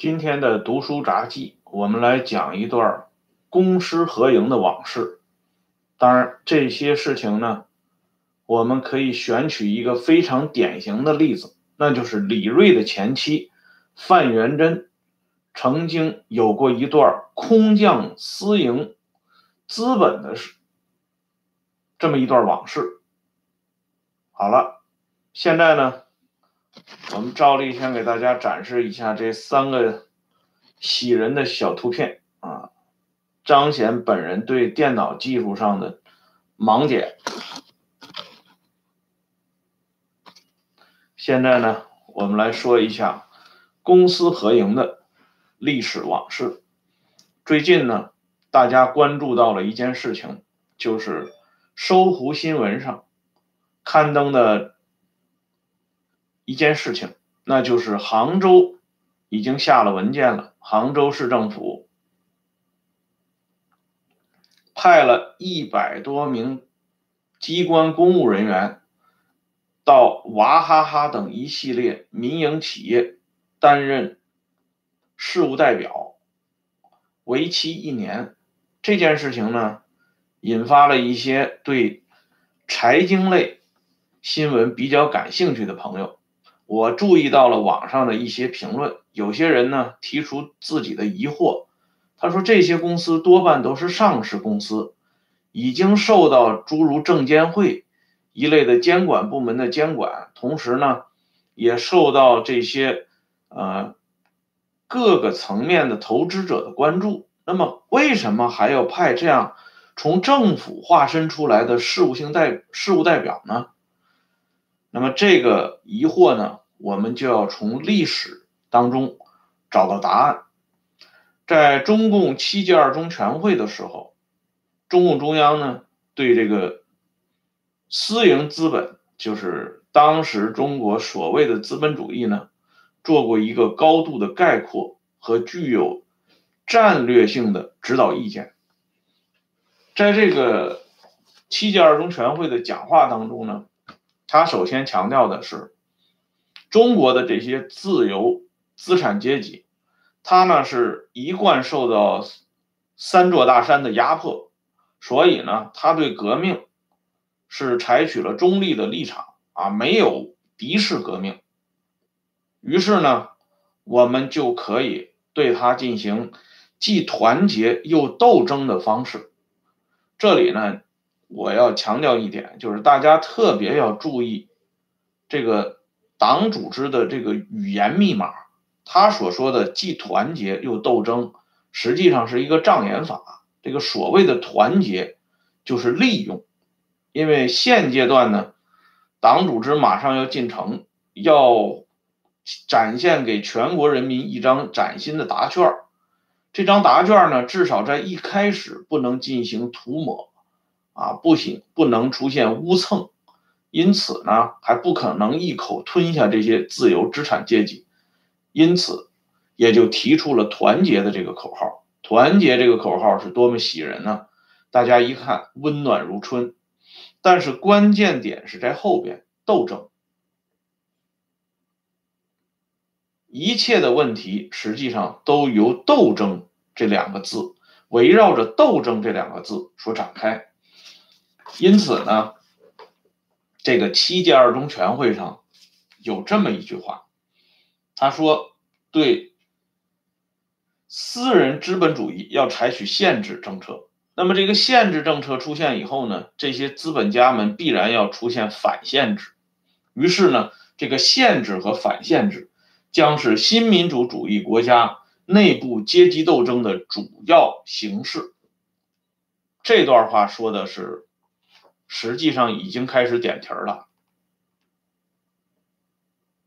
今天的读书札记，我们来讲一段公私合营的往事。当然，这些事情呢，我们可以选取一个非常典型的例子，那就是李瑞的前妻范元贞曾经有过一段空降私营资本的事，这么一段往事。好了，现在呢。我们照例先给大家展示一下这三个喜人的小图片啊，彰显本人对电脑技术上的盲点。现在呢，我们来说一下公私合营的历史往事。最近呢，大家关注到了一件事情，就是搜狐新闻上刊登的。一件事情，那就是杭州已经下了文件了。杭州市政府派了一百多名机关公务人员到娃哈哈等一系列民营企业担任事务代表，为期一年。这件事情呢，引发了一些对财经类新闻比较感兴趣的朋友。我注意到了网上的一些评论，有些人呢提出自己的疑惑。他说，这些公司多半都是上市公司，已经受到诸如证监会一类的监管部门的监管，同时呢，也受到这些呃各个层面的投资者的关注。那么，为什么还要派这样从政府化身出来的事务性代事务代表呢？那么这个疑惑呢，我们就要从历史当中找到答案。在中共七届二中全会的时候，中共中央呢对这个私营资本，就是当时中国所谓的资本主义呢，做过一个高度的概括和具有战略性的指导意见。在这个七届二中全会的讲话当中呢。他首先强调的是，中国的这些自由资产阶级，他呢是一贯受到三座大山的压迫，所以呢，他对革命是采取了中立的立场啊，没有敌视革命。于是呢，我们就可以对他进行既团结又斗争的方式。这里呢。我要强调一点，就是大家特别要注意这个党组织的这个语言密码。他所说的既团结又斗争，实际上是一个障眼法。这个所谓的团结，就是利用。因为现阶段呢，党组织马上要进城，要展现给全国人民一张崭新的答卷这张答卷呢，至少在一开始不能进行涂抹。啊，不行，不能出现污蹭，因此呢，还不可能一口吞下这些自由资产阶级，因此也就提出了团结的这个口号。团结这个口号是多么喜人呢？大家一看，温暖如春。但是关键点是在后边，斗争。一切的问题实际上都由“斗争”这两个字，围绕着“斗争”这两个字所展开。因此呢，这个七届二中全会上有这么一句话，他说：“对私人资本主义要采取限制政策。那么这个限制政策出现以后呢，这些资本家们必然要出现反限制。于是呢，这个限制和反限制将是新民主主义国家内部阶级斗争的主要形式。”这段话说的是。实际上已经开始点题儿了。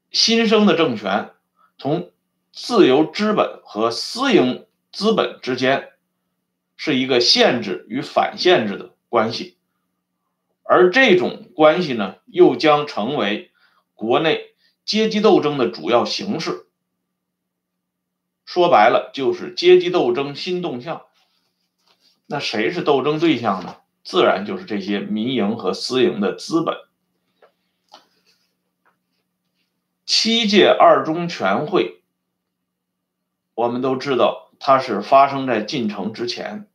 新生的政权从自由资本和私营资本之间是一个限制与反限制的关系，而这种关系呢，又将成为国内阶级斗争的主要形式。说白了，就是阶级斗争新动向。那谁是斗争对象呢？自然就是这些民营和私营的资本。七届二中全会我们都知道它是发生在进城之前，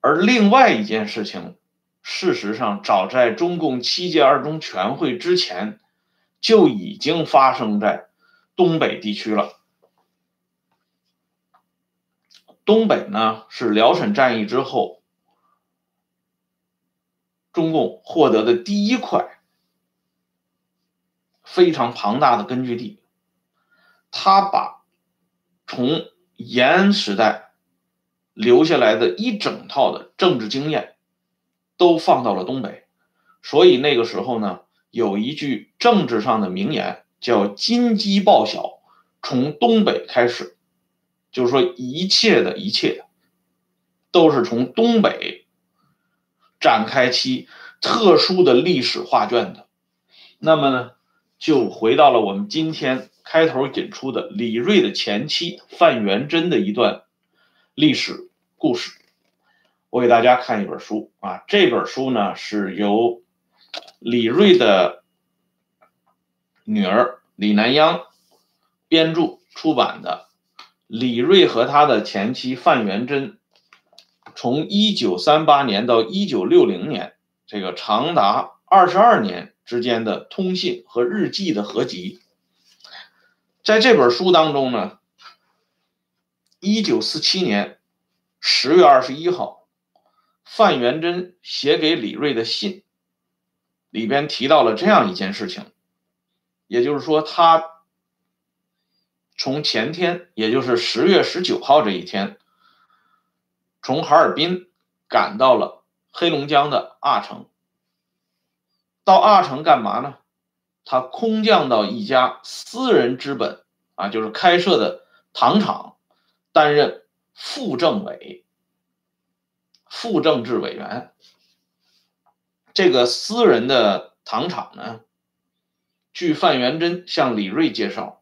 而另外一件事情，事实上早在中共七届二中全会之前就已经发生在东北地区了。东北呢是辽沈战役之后，中共获得的第一块非常庞大的根据地，他把从延安时代留下来的一整套的政治经验都放到了东北，所以那个时候呢，有一句政治上的名言叫“金鸡报晓”，从东北开始。就是说，一切的一切，都是从东北展开其特殊的历史画卷的。那么呢，就回到了我们今天开头引出的李瑞的前妻范元贞的一段历史故事。我给大家看一本书啊，这本书呢是由李瑞的女儿李南央编著出版的。李瑞和他的前妻范元贞，从一九三八年到一九六零年，这个长达二十二年之间的通信和日记的合集，在这本书当中呢，一九四七年十月二十一号，范元贞写给李瑞的信，里边提到了这样一件事情，也就是说他。从前天，也就是十月十九号这一天，从哈尔滨赶到了黑龙江的阿城。到阿城干嘛呢？他空降到一家私人资本啊，就是开设的糖厂，担任副政委、副政治委员。这个私人的糖厂呢，据范元贞向李瑞介绍。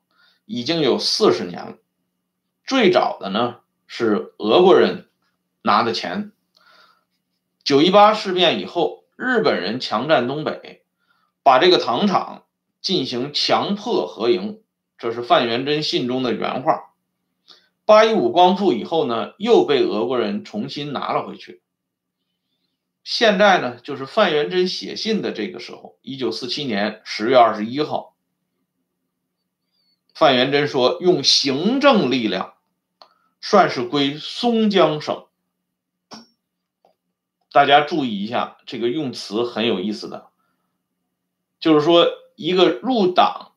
已经有四十年了，最早的呢是俄国人拿的钱。九一八事变以后，日本人强占东北，把这个糖厂进行强迫合营，这是范元贞信中的原话。八一五光复以后呢，又被俄国人重新拿了回去。现在呢，就是范元贞写信的这个时候，一九四七年十月二十一号。范元贞说：“用行政力量，算是归松江省。”大家注意一下，这个用词很有意思的，就是说，一个入党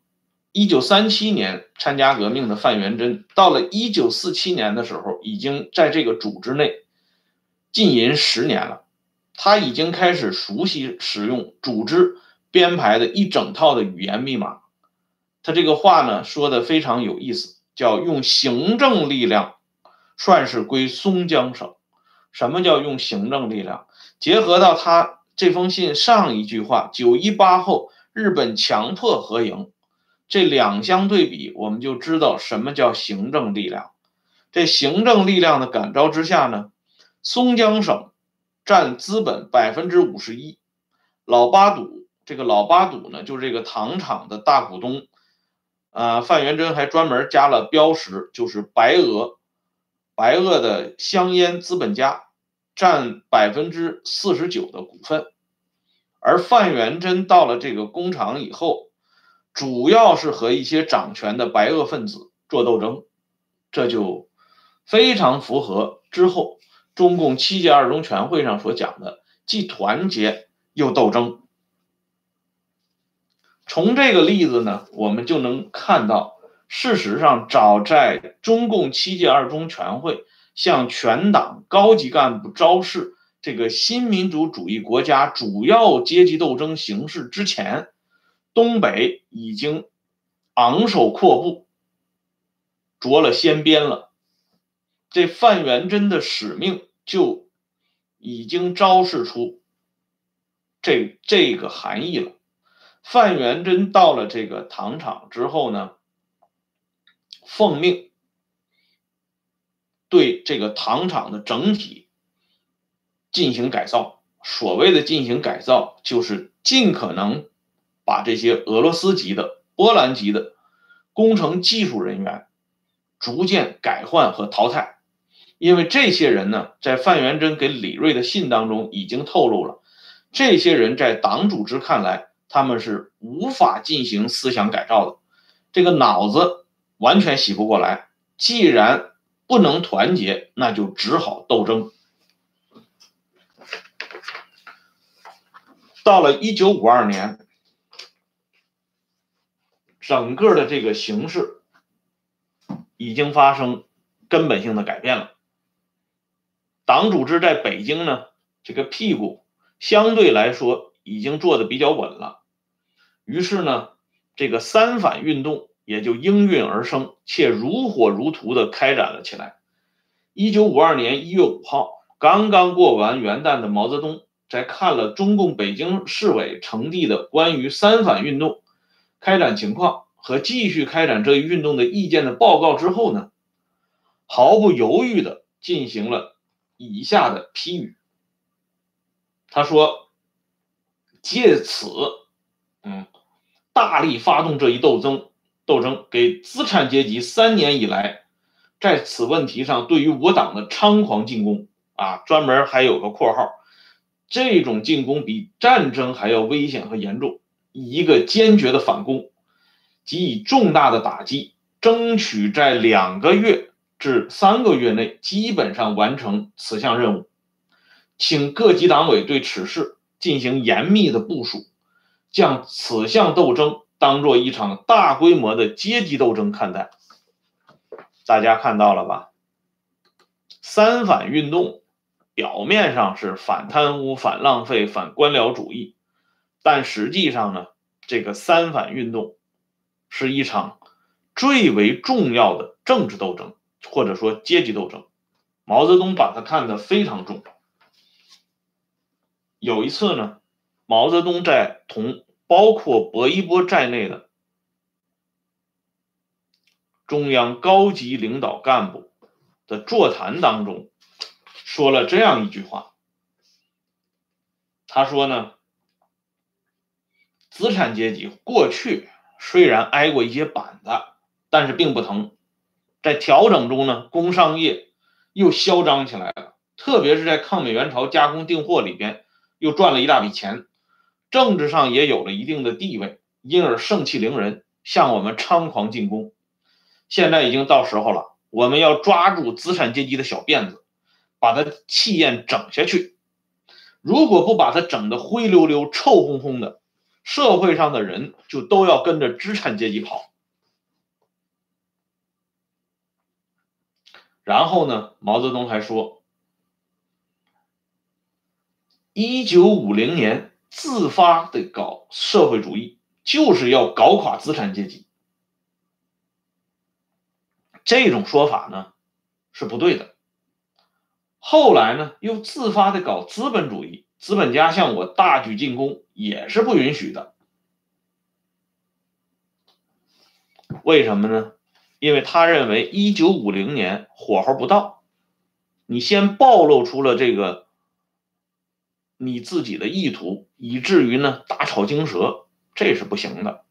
一九三七年参加革命的范元贞，到了一九四七年的时候，已经在这个组织内浸淫十年了，他已经开始熟悉使用组织编排的一整套的语言密码。他这个话呢说的非常有意思，叫用行政力量，算是归松江省。什么叫用行政力量？结合到他这封信上一句话，九一八后日本强迫合营，这两相对比，我们就知道什么叫行政力量。这行政力量的感召之下呢，松江省占资本百分之五十一，老八赌这个老八赌呢，就是这个糖厂的大股东。啊，范元贞还专门加了标识，就是白俄，白俄的香烟资本家占百分之四十九的股份，而范元贞到了这个工厂以后，主要是和一些掌权的白俄分子做斗争，这就非常符合之后中共七届二中全会上所讲的，既团结又斗争。从这个例子呢，我们就能看到，事实上，早在中共七届二中全会向全党高级干部昭示这个新民主主义国家主要阶级斗争形势之前，东北已经昂首阔步，着了先鞭了。这范元贞的使命就已经昭示出这这个含义了。范元贞到了这个糖厂之后呢，奉命对这个糖厂的整体进行改造。所谓的进行改造，就是尽可能把这些俄罗斯籍的、波兰籍的工程技术人员逐渐改换和淘汰。因为这些人呢，在范元贞给李瑞的信当中已经透露了，这些人在党组织看来，他们是无法进行思想改造的，这个脑子完全洗不过来。既然不能团结，那就只好斗争。到了一九五二年，整个的这个形势已经发生根本性的改变了。党组织在北京呢，这个屁股相对来说已经坐的比较稳了，于是呢，这个三反运动也就应运而生，且如火如荼的开展了起来。一九五二年一月五号，刚刚过完元旦的毛泽东，在看了中共北京市委呈递的关于三反运动开展情况和继续开展这一运动的意见的报告之后呢，毫不犹豫的进行了。以下的批语，他说：“借此，嗯，大力发动这一斗争，斗争给资产阶级三年以来在此问题上对于我党的猖狂进攻啊，专门还有个括号，这种进攻比战争还要危险和严重，以一个坚决的反攻，给予重大的打击，争取在两个月。”至三个月内基本上完成此项任务，请各级党委对此事进行严密的部署，将此项斗争当做一场大规模的阶级斗争看待。大家看到了吧？三反运动表面上是反贪污、反浪费、反官僚主义，但实际上呢，这个三反运动是一场最为重要的政治斗争。或者说阶级斗争，毛泽东把它看得非常重。有一次呢，毛泽东在同包括薄一波在内的中央高级领导干部的座谈当中，说了这样一句话。他说呢，资产阶级过去虽然挨过一些板子，但是并不疼。在调整中呢，工商业又嚣张起来了，特别是在抗美援朝加工订货里边又赚了一大笔钱，政治上也有了一定的地位，因而盛气凌人，向我们猖狂进攻。现在已经到时候了，我们要抓住资产阶级的小辫子，把他气焰整下去。如果不把他整得灰溜溜、臭烘烘的，社会上的人就都要跟着资产阶级跑。然后呢？毛泽东还说，一九五零年自发的搞社会主义，就是要搞垮资产阶级。这种说法呢是不对的。后来呢又自发的搞资本主义，资本家向我大举进攻也是不允许的。为什么呢？因为他认为，一九五零年火候不到，你先暴露出了这个你自己的意图，以至于呢打草惊蛇，这是不行的。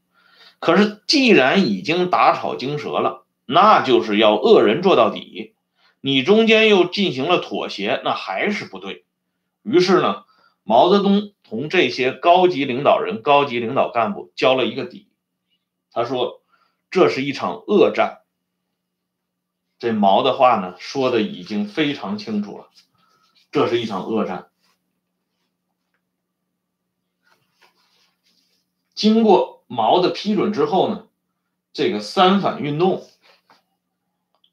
可是既然已经打草惊蛇了，那就是要恶人做到底。你中间又进行了妥协，那还是不对。于是呢，毛泽东同这些高级领导人、高级领导干部交了一个底，他说。这是一场恶战。这毛的话呢，说的已经非常清楚了。这是一场恶战。经过毛的批准之后呢，这个三反运动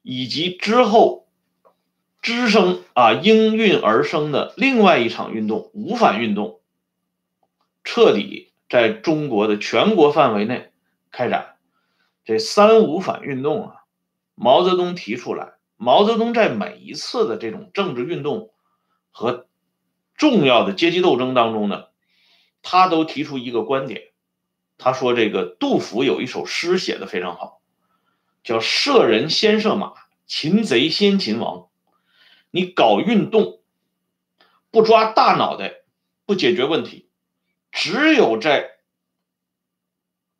以及之后滋生啊应运而生的另外一场运动五反运动，彻底在中国的全国范围内开展。这三五反运动啊，毛泽东提出来。毛泽东在每一次的这种政治运动和重要的阶级斗争当中呢，他都提出一个观点。他说：“这个杜甫有一首诗写的非常好，叫‘射人先射马，擒贼先擒王’。你搞运动不抓大脑袋，不解决问题，只有在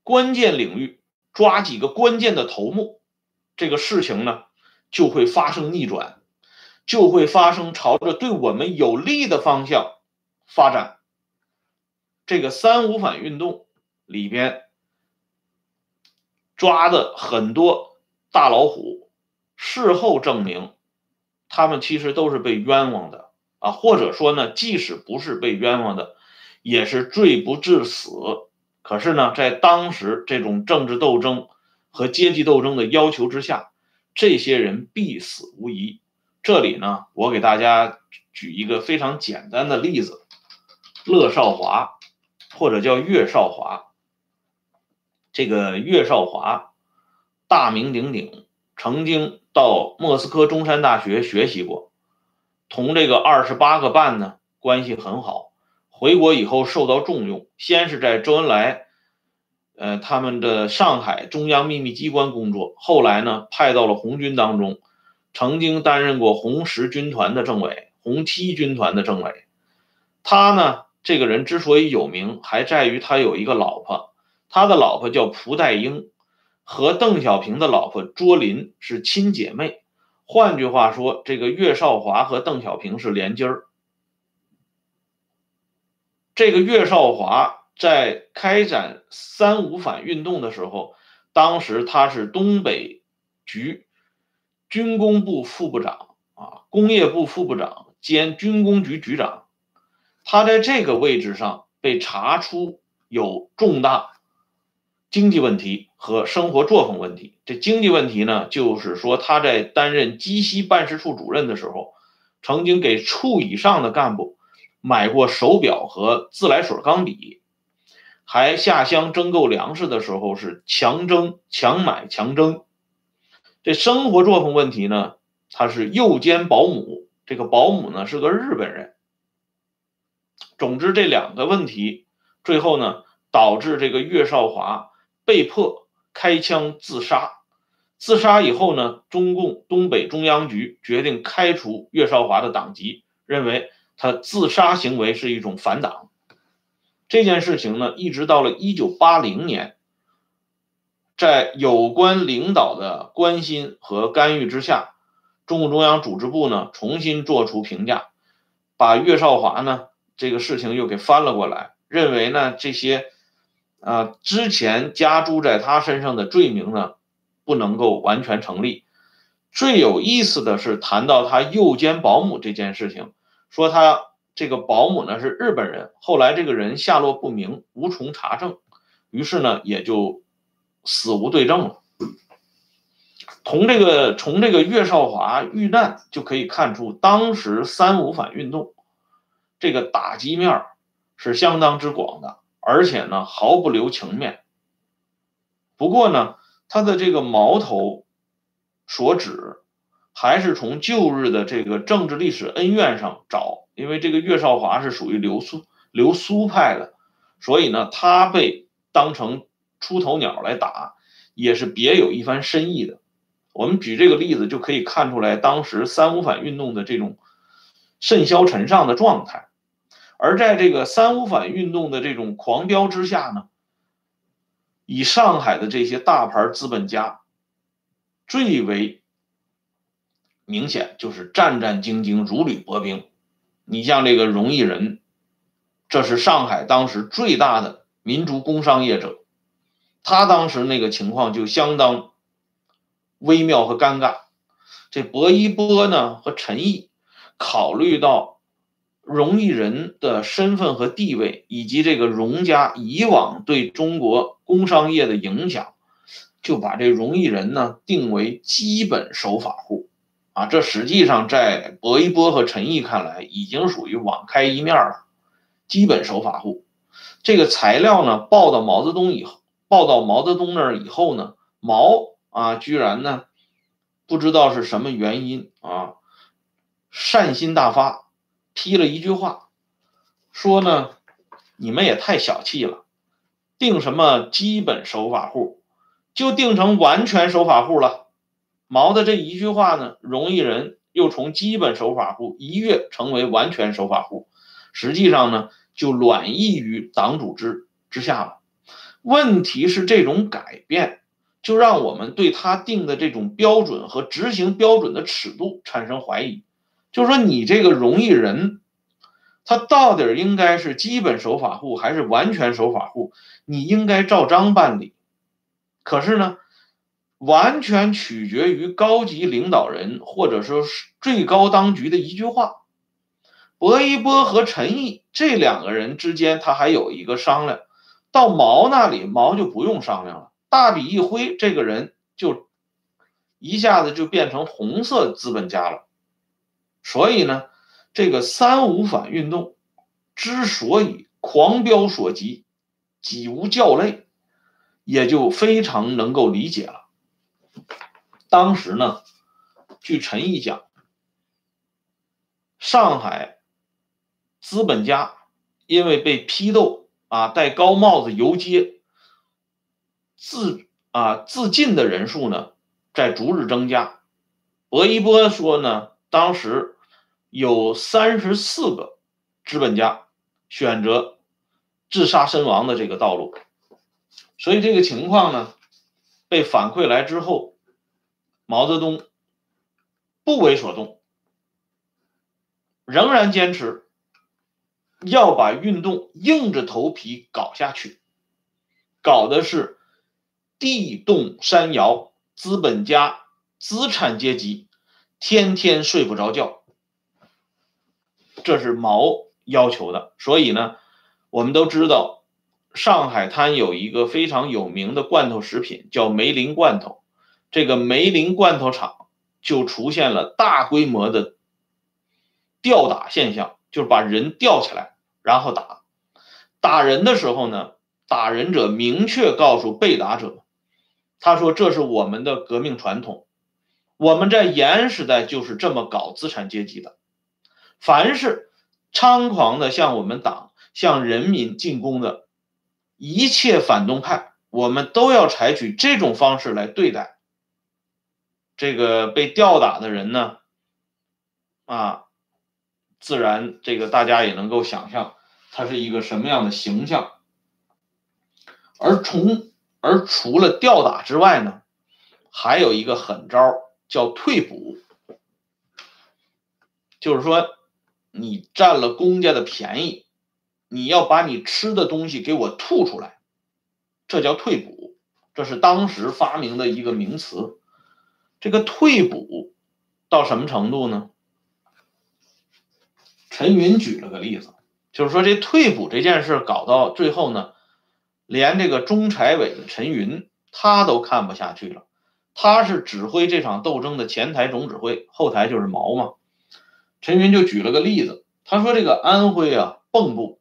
关键领域。”抓几个关键的头目，这个事情呢就会发生逆转，就会发生朝着对我们有利的方向发展。这个三五反运动里边抓的很多大老虎，事后证明，他们其实都是被冤枉的啊，或者说呢，即使不是被冤枉的，也是罪不至死。可是呢，在当时这种政治斗争和阶级斗争的要求之下，这些人必死无疑。这里呢，我给大家举一个非常简单的例子：乐少华。或者叫岳少华，这个岳少华大名鼎鼎，曾经到莫斯科中山大学学习过，同这个二十八个半呢关系很好。回国以后受到重用，先是在周恩来，呃他们的上海中央秘密机关工作，后来呢派到了红军当中，曾经担任过红十军团的政委、红七军团的政委。他呢。这个人之所以有名，还在于他有一个老婆，他的老婆叫蒲代英，和邓小平的老婆卓琳是亲姐妹。换句话说，这个岳少华和邓小平是连襟儿。这个岳少华在开展三五反运动的时候，当时他是东北局军工部副部长啊，工业部副部长兼军工局局长。他在这个位置上被查出有重大经济问题和生活作风问题。这经济问题呢，就是说他在担任鸡西办事处主任的时候，曾经给处以上的干部买过手表和自来水钢笔，还下乡征购粮食的时候是强征、强买、强征。这生活作风问题呢，他是诱奸保姆，这个保姆呢是个日本人。总之，这两个问题最后呢，导致这个岳少华被迫开枪自杀。自杀以后呢，中共东北中央局决定开除岳少华的党籍，认为他自杀行为是一种反党。这件事情呢，一直到了一九八零年，在有关领导的关心和干预之下，中共中央组织部呢重新做出评价，把岳少华呢。这个事情又给翻了过来，认为呢这些，啊之前加诸在他身上的罪名呢不能够完全成立。最有意思的是谈到他诱奸保姆这件事情，说他这个保姆呢是日本人，后来这个人下落不明，无从查证，于是呢也就死无对证了。从这个从这个岳少华遇难就可以看出，当时三五反运动。这个打击面是相当之广的，而且呢毫不留情面。不过呢，他的这个矛头所指还是从旧日的这个政治历史恩怨上找，因为这个岳少华是属于留苏留苏派的，所以呢他被当成出头鸟来打，也是别有一番深意的。我们举这个例子就可以看出来，当时三五反运动的这种。甚嚣尘上的状态，而在这个三五反运动的这种狂飙之下呢，以上海的这些大牌资本家最为明显，就是战战兢兢、如履薄冰。你像这个荣毅仁，这是上海当时最大的民族工商业者，他当时那个情况就相当微妙和尴尬。这薄一波呢和陈毅。考虑到荣毅仁的身份和地位，以及这个荣家以往对中国工商业的影响，就把这荣毅仁呢定为基本守法户。啊，这实际上在薄一波和陈毅看来，已经属于网开一面了。基本守法户，这个材料呢报到毛泽东以后，报到毛泽东那儿以后呢，毛啊居然呢不知道是什么原因啊。善心大发，批了一句话，说呢，你们也太小气了，定什么基本守法户，就定成完全守法户了。毛的这一句话呢，容易人又从基本守法户一跃成为完全守法户，实际上呢，就卵意于党组织之下了。问题是这种改变，就让我们对他定的这种标准和执行标准的尺度产生怀疑。就说，你这个容易人，他到底应该是基本守法户还是完全守法户？你应该照章办理。可是呢，完全取决于高级领导人或者说是最高当局的一句话。薄一波和陈毅这两个人之间，他还有一个商量。到毛那里，毛就不用商量了，大笔一挥，这个人就一下子就变成红色资本家了。所以呢，这个三五反运动之所以狂飙所及，几无教类，也就非常能够理解了。当时呢，据陈毅讲，上海资本家因为被批斗。啊，戴高帽子游街自啊自尽的人数呢，在逐日增加。薄一波说呢，当时有三十四个资本家选择自杀身亡的这个道路，所以这个情况呢，被反馈来之后，毛泽东不为所动，仍然坚持。要把运动硬着头皮搞下去，搞的是地动山摇，资本家、资产阶级天天睡不着觉，这是毛要求的。所以呢，我们都知道，上海滩有一个非常有名的罐头食品叫梅林罐头，这个梅林罐头厂就出现了大规模的吊打现象。就是把人吊起来，然后打。打人的时候呢，打人者明确告诉被打者，他说：“这是我们的革命传统，我们在延安时代就是这么搞资产阶级的。凡是猖狂的向我们党、向人民进攻的一切反动派，我们都要采取这种方式来对待。这个被吊打的人呢，啊。”自然，这个大家也能够想象，他是一个什么样的形象。而从而除了吊打之外呢，还有一个狠招叫退补，就是说你占了公家的便宜，你要把你吃的东西给我吐出来，这叫退补，这是当时发明的一个名词。这个退补到什么程度呢？陈云举了个例子，就是说这退补这件事搞到最后呢，连这个中财委的陈云他都看不下去了。他是指挥这场斗争的前台总指挥，后台就是毛嘛。陈云就举了个例子，他说这个安徽啊蚌埠，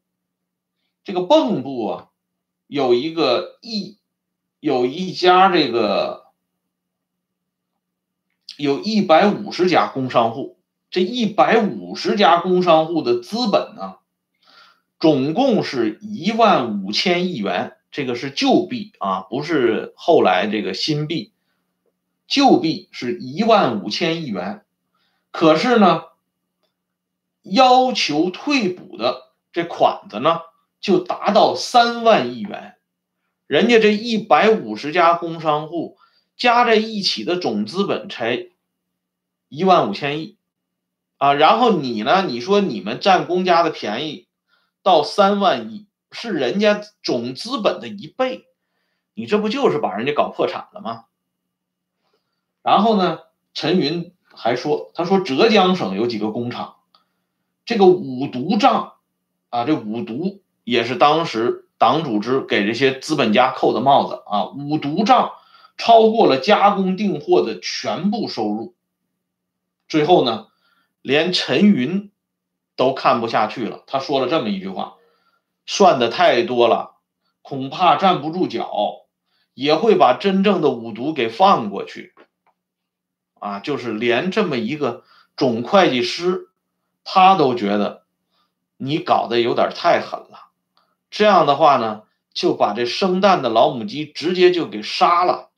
这个蚌埠啊有一个一有一家这个有一百五十家工商户。这一百五十家工商户的资本呢，总共是一万五千亿元，这个是旧币啊，不是后来这个新币。旧币是一万五千亿元，可是呢，要求退补的这款子呢，就达到三万亿元。人家这一百五十家工商户加在一起的总资本才一万五千亿。啊，然后你呢？你说你们占公家的便宜，到三万亿是人家总资本的一倍，你这不就是把人家搞破产了吗？然后呢，陈云还说，他说浙江省有几个工厂，这个五毒账啊，这五毒也是当时党组织给这些资本家扣的帽子啊，五毒账超过了加工订货的全部收入，最后呢？连陈云都看不下去了，他说了这么一句话：“算的太多了，恐怕站不住脚，也会把真正的五毒给放过去。”啊，就是连这么一个总会计师，他都觉得你搞得有点太狠了。这样的话呢，就把这生蛋的老母鸡直接就给杀了。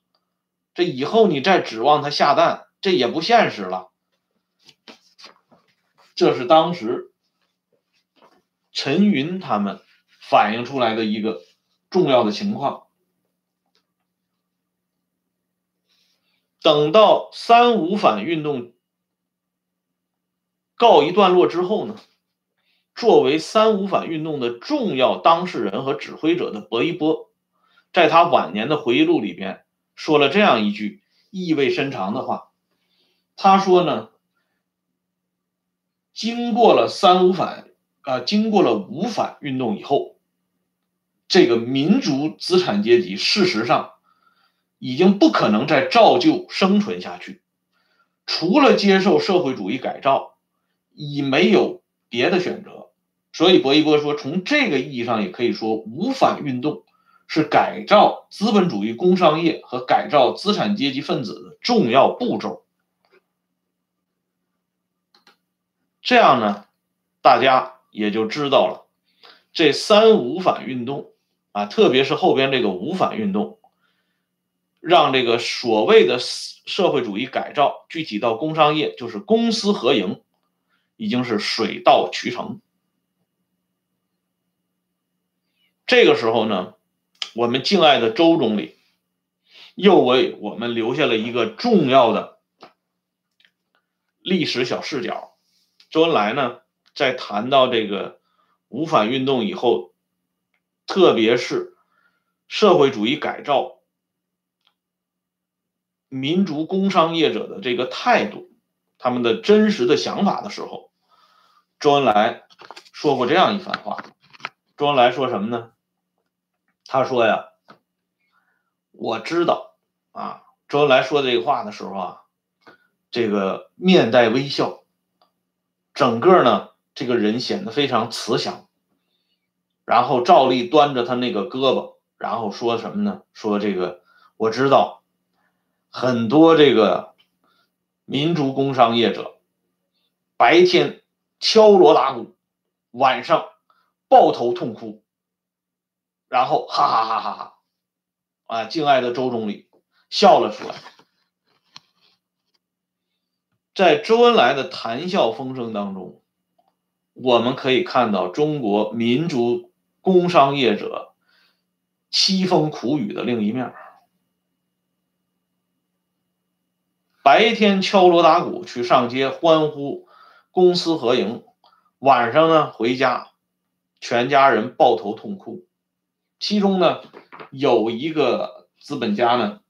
这以后你再指望它下蛋，这也不现实了。这是当时陈云他们反映出来的一个重要的情况。等到三五反运动告一段落之后呢，作为三五反运动的重要当事人和指挥者的薄一波，在他晚年的回忆录里边说了这样一句意味深长的话。他说呢，经过了三五反啊，经过了五反运动以后，这个民族资产阶级事实上。已经不可能再照旧生存下去，除了接受社会主义改造，已没有别的选择。所以，薄一波说，从这个意义上也可以说，五反运动是改造资本主义工商业和改造资产阶级分子的重要步骤。这样呢，大家也就知道了，这三五反运动啊，特别是后边这个五反运动。让这个所谓的社会主义改造具体到工商业，就是公私合营，已经是水到渠成。这个时候呢，我们敬爱的周总理又为我们留下了一个重要的历史小视角。周恩来呢，在谈到这个五反运动以后，特别是社会主义改造。民族工商业者的这个态度，他们的真实的想法的时候，周恩来说过这样一番话。周恩来说什么呢？他说呀：“我知道啊。”周恩来说这个话的时候啊，这个面带微笑，整个呢这个人显得非常慈祥，然后照例端着他那个胳膊，然后说什么呢？说这个我知道。很多这个民族工商业者，白天敲锣打鼓，晚上抱头痛哭，然后哈哈哈哈哈，啊，敬爱的周总理笑了出来。在周恩来的谈笑风生当中，我们可以看到中国民族工商业者凄风苦雨的另一面。白天敲锣打鼓去上街欢呼，公私合营；晚上呢回家，全家人抱头痛哭。其中呢有一个资本家呢，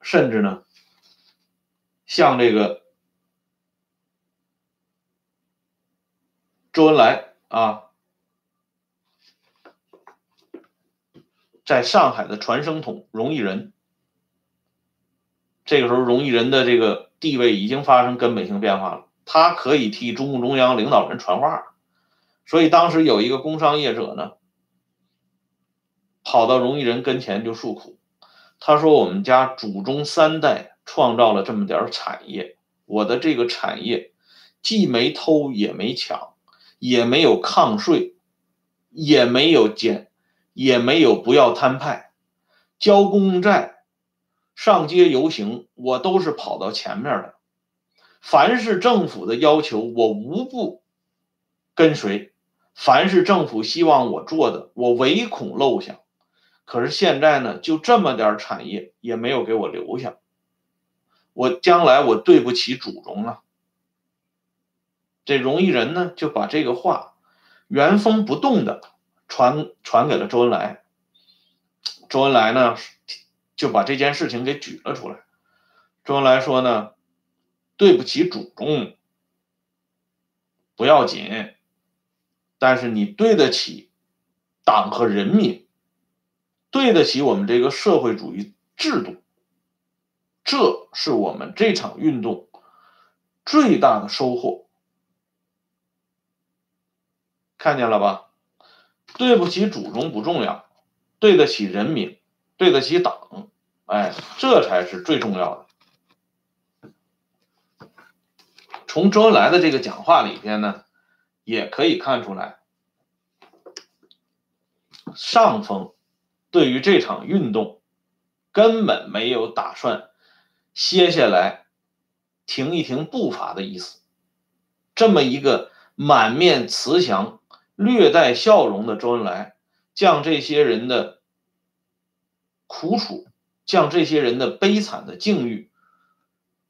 甚至呢向这个周恩来啊，在上海的传声筒荣毅仁。这个时候，荣毅仁的这个地位已经发生根本性变化了，他可以替中共中央领导人传话，所以当时有一个工商业者呢，跑到荣毅仁跟前就诉苦，他说：“我们家祖宗三代创造了这么点产业，我的这个产业既没偷也没抢，也没有抗税，也没有减，也没有不要摊派，交公债。”上街游行，我都是跑到前面的。凡是政府的要求，我无不跟随；凡是政府希望我做的，我唯恐漏下。可是现在呢，就这么点产业也没有给我留下，我将来我对不起祖宗了。这容易人呢，就把这个话原封不动的传传给了周恩来。周恩来呢？就把这件事情给举了出来。周恩来说呢：“对不起祖宗，不要紧，但是你对得起党和人民，对得起我们这个社会主义制度，这是我们这场运动最大的收获。看见了吧？对不起祖宗不重要，对得起人民。”对得起党，哎，这才是最重要的。从周恩来的这个讲话里边呢，也可以看出来，上峰对于这场运动根本没有打算歇下来、停一停步伐的意思。这么一个满面慈祥、略带笑容的周恩来，将这些人的。苦楚将这些人的悲惨的境遇，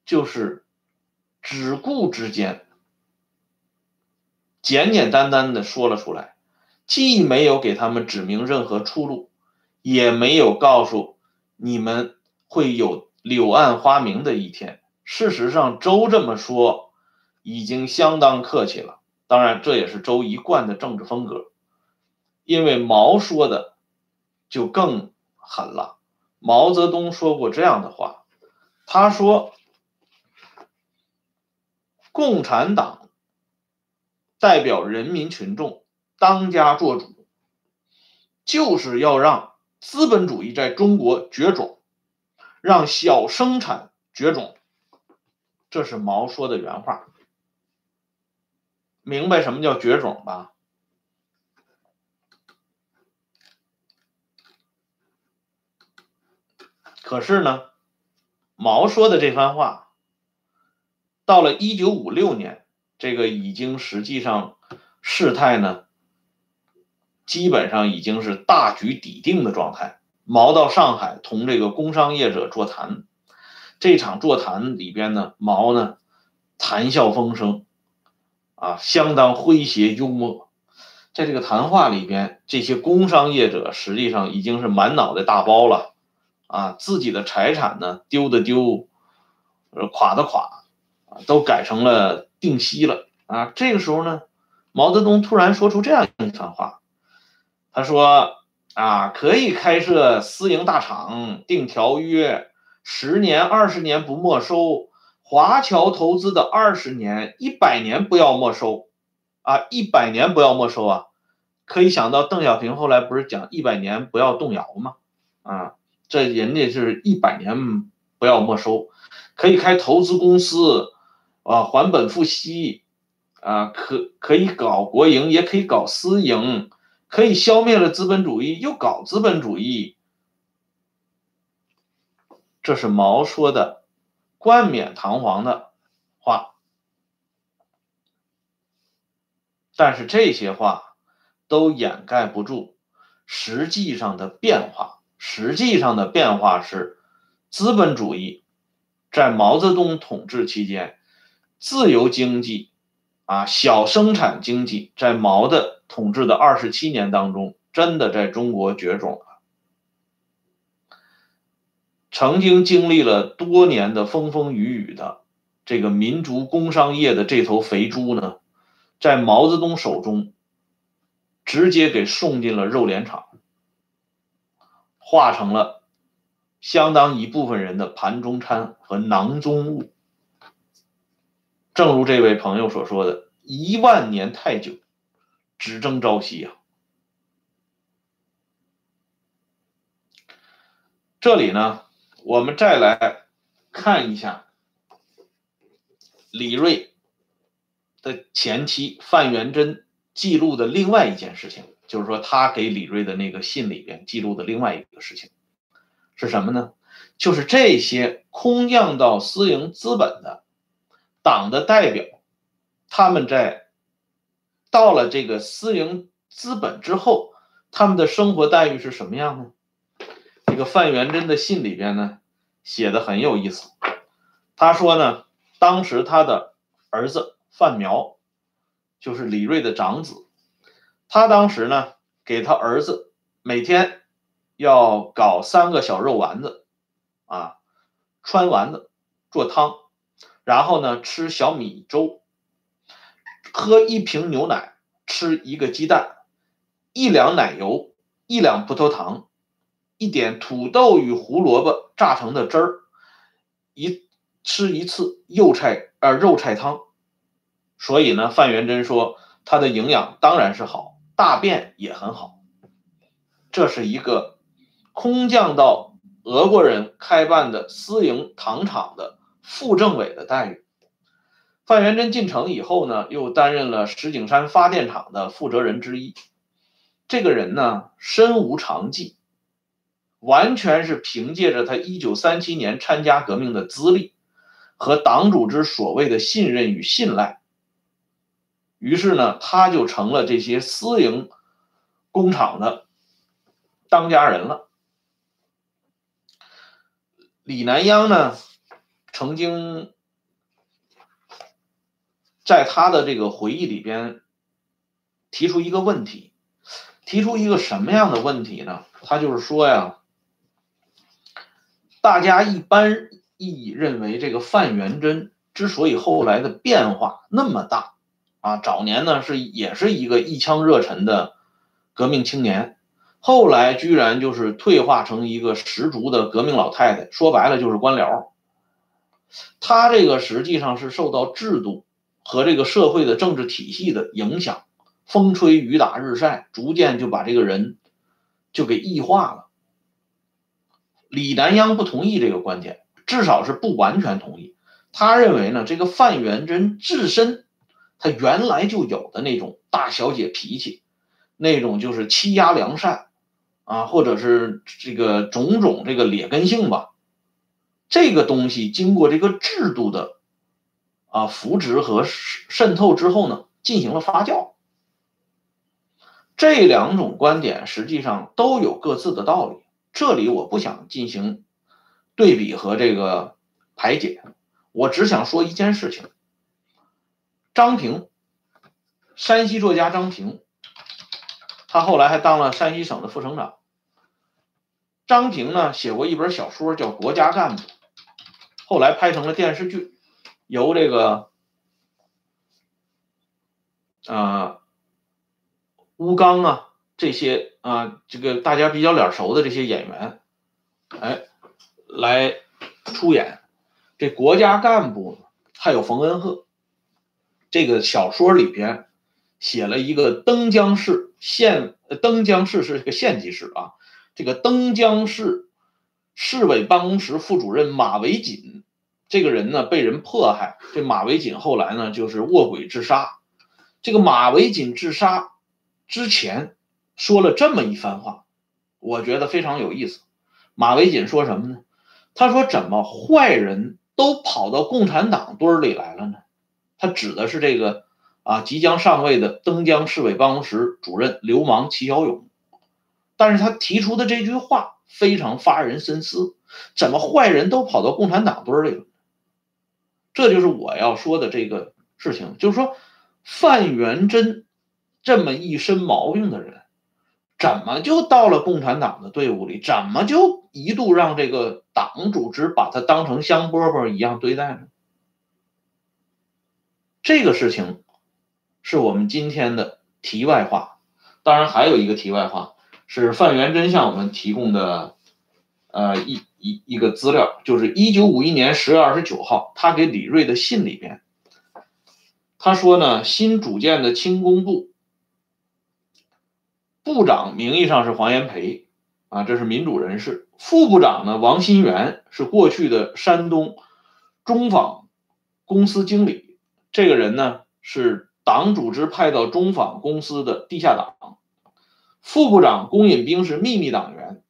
就是只顾之间，简简单单的说了出来，既没有给他们指明任何出路，也没有告诉你们会有柳暗花明的一天。事实上，周这么说已经相当客气了。当然，这也是周一贯的政治风格。因为毛说的就更狠了。毛泽东说过这样的话，他说：“共产党代表人民群众当家作主，就是要让资本主义在中国绝种，让小生产绝种。”这是毛说的原话，明白什么叫绝种吧？可是呢，毛说的这番话，到了一九五六年，这个已经实际上事态呢，基本上已经是大局底定的状态。毛到上海同这个工商业者座谈。这场座谈里边呢，毛呢谈笑风生，啊，相当诙谐幽默。在这个谈话里边，这些工商业者实际上已经是满脑袋大包了，啊，自己的财产呢丢的丢，垮的垮，都改成了定息了。啊，这个时候呢，毛泽东突然说出这样一番话，他说：“啊，可以开设私营大厂，定条约。”十年、二十年不没收，华侨投资的二十年、一百年不要没收，啊，一百年不要没收啊！可以想到邓小平后来不是讲一百年不要动摇吗？啊，这人家是一百年不要没收，可以开投资公司，啊，还本付息，啊，可可以搞国营，也可以搞私营，可以消灭了资本主义，又搞资本主义。这是毛说的冠冕堂皇的话，但是这些话都掩盖不住实际上的变化。实际上的变化是，资本主义在毛泽东统治期间，自由经济啊，小生产经济在毛的统治的二十七年当中，真的在中国绝种了。曾经经历了多年的风风雨雨的这个民族工商业的这头肥猪呢，在毛泽东手中直接给送进了肉联厂，化成了相当一部分人的盘中餐和囊中物。正如这位朋友所说的：“一万年太久，只争朝夕呀。”这里呢。我们再来看一下李瑞的前妻范元贞记录的另外一件事情，就是说他给李瑞的那个信里边记录的另外一个事情是什么呢？就是这些空降到私营资本的党的代表，他们在到了这个私营资本之后，他们的生活待遇是什么样呢？这个范元贞的信里边呢，写的很有意思。他说呢，当时他的儿子范苗，就是李瑞的长子，他当时呢，给他儿子每天要搞三个小肉丸子，啊，穿丸子做汤，然后呢吃小米粥，喝一瓶牛奶，吃一个鸡蛋，一两奶油，一两葡萄糖。一点土豆与胡萝卜榨成的汁儿，一吃一次肉菜呃肉菜汤，所以呢，范元贞说他的营养当然是好，大便也很好。这是一个空降到俄国人开办的私营糖厂的副政委的待遇。范元贞进城以后呢，又担任了石景山发电厂的负责人之一。这个人呢，身无长技。完全是凭借着他一九三七年参加革命的资历和党组织所谓的信任与信赖，于是呢，他就成了这些私营工厂的当家人了。李南央呢，曾经在他的这个回忆里边提出一个问题，提出一个什么样的问题呢？他就是说呀，大家一般意义认为这个范元贞之所以后来的变化那么大啊，早年呢是也是一个一腔热忱的革命青年。后来居然就是退化成一个十足的革命老太太，说白了就是官僚。他这个实际上是受到制度和这个社会的政治体系的影响，风吹雨打日晒，逐渐就把这个人就给异化了。李南央不同意这个观点，至少是不完全同意。他认为呢，这个范元贞自身他原来就有的那种大小姐脾气，那种就是欺压良善。啊，或者是这个种种这个劣根性吧，这个东西经过这个制度的啊扶植和渗透之后呢，进行了发酵。这两种观点实际上都有各自的道理，这里我不想进行对比和这个排解，我只想说一件事情：张平，山西作家张平。他后来还当了山西省的副省长。张平呢写过一本小说叫《国家干部》，后来拍成了电视剧，由这个啊吴刚啊这些啊这个大家比较脸熟的这些演员，哎来出演。这《国家干部》还有冯恩鹤，这个小说里边写了一个登江市。县登江市是个县级市啊，这个登江市市委办公室副主任马维锦这个人呢被人迫害，这马维锦后来呢就是卧轨自杀。这个马维锦自杀之前说了这么一番话，我觉得非常有意思。马维锦说什么呢？他说：“怎么坏人都跑到共产党堆里来了呢？”他指的是这个。啊，即将上位的登江市委办公室主任流氓齐小勇，但是他提出的这句话非常发人深思：怎么坏人都跑到共产党堆里了？这就是我要说的这个事情，就是说范元贞这么一身毛病的人，怎么就到了共产党的队伍里？怎么就一度让这个党组织把他当成香饽饽一样对待呢？这个事情。是我们今天的题外话，当然还有一个题外话是范元贞向我们提供的，呃一一一个资料，就是一九五一年十月二十九号，他给李瑞的信里边，他说呢，新组建的轻工部部长名义上是黄炎培，啊，这是民主人士，副部长呢王新元是过去的山东中纺公司经理，这个人呢是。党组织派到中纺公司的地下党，副部长龚引兵是秘密党员，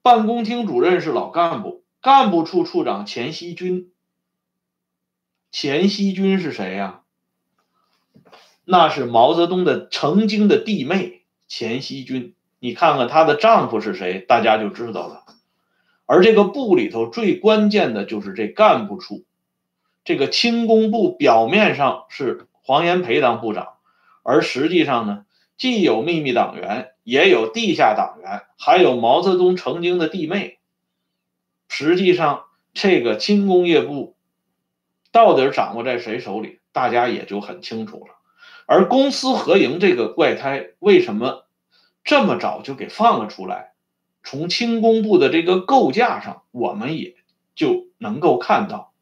办公厅主任是老干部，干部处处长钱希军。钱希军是谁呀？那是毛泽东的曾经的弟妹钱希军。你看看她的丈夫是谁，大家就知道了。而这个部里头最关键的就是这干部处，这个轻工部表面上是。黄炎培当部长，而实际上呢，既有秘密党员，也有地下党员，还有毛泽东曾经的弟妹。实际上，这个轻工业部到底掌握在谁手里，大家也就很清楚了。而公私合营这个怪胎，为什么这么早就给放了出来？从轻工部的这个构架上，我们也就能够看到，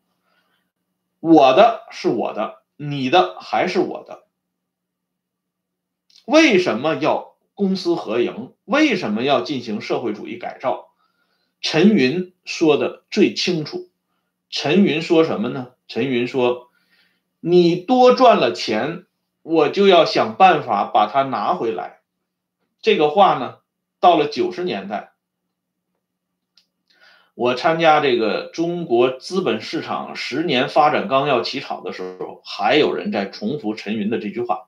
我的是我的。你的还是我的？为什么要公私合营？为什么要进行社会主义改造？陈云说的最清楚。陈云说什么呢？陈云说：“你多赚了钱，我就要想办法把它拿回来。”这个话呢，到了九十年代。我参加这个中国资本市场十年发展纲要起草的时候，还有人在重复陈云的这句话。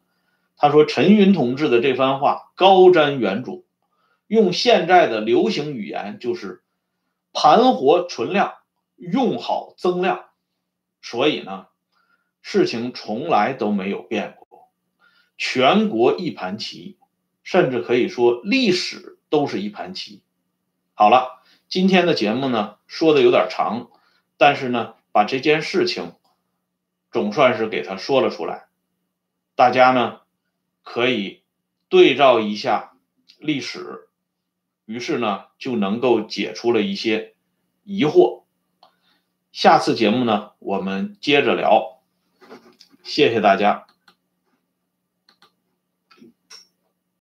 他说：“陈云同志的这番话高瞻远瞩，用现在的流行语言就是盘活存量，用好增量，所以呢，事情从来都没有变过，全国一盘棋，甚至可以说历史都是一盘棋。好了，今天的节目呢说的有点长，但是呢把这件事情总算是给他说了出来，大家呢可以对照一下历史。于是呢，就能够解除了一些疑惑。下次节目呢，我们接着聊。谢谢大家。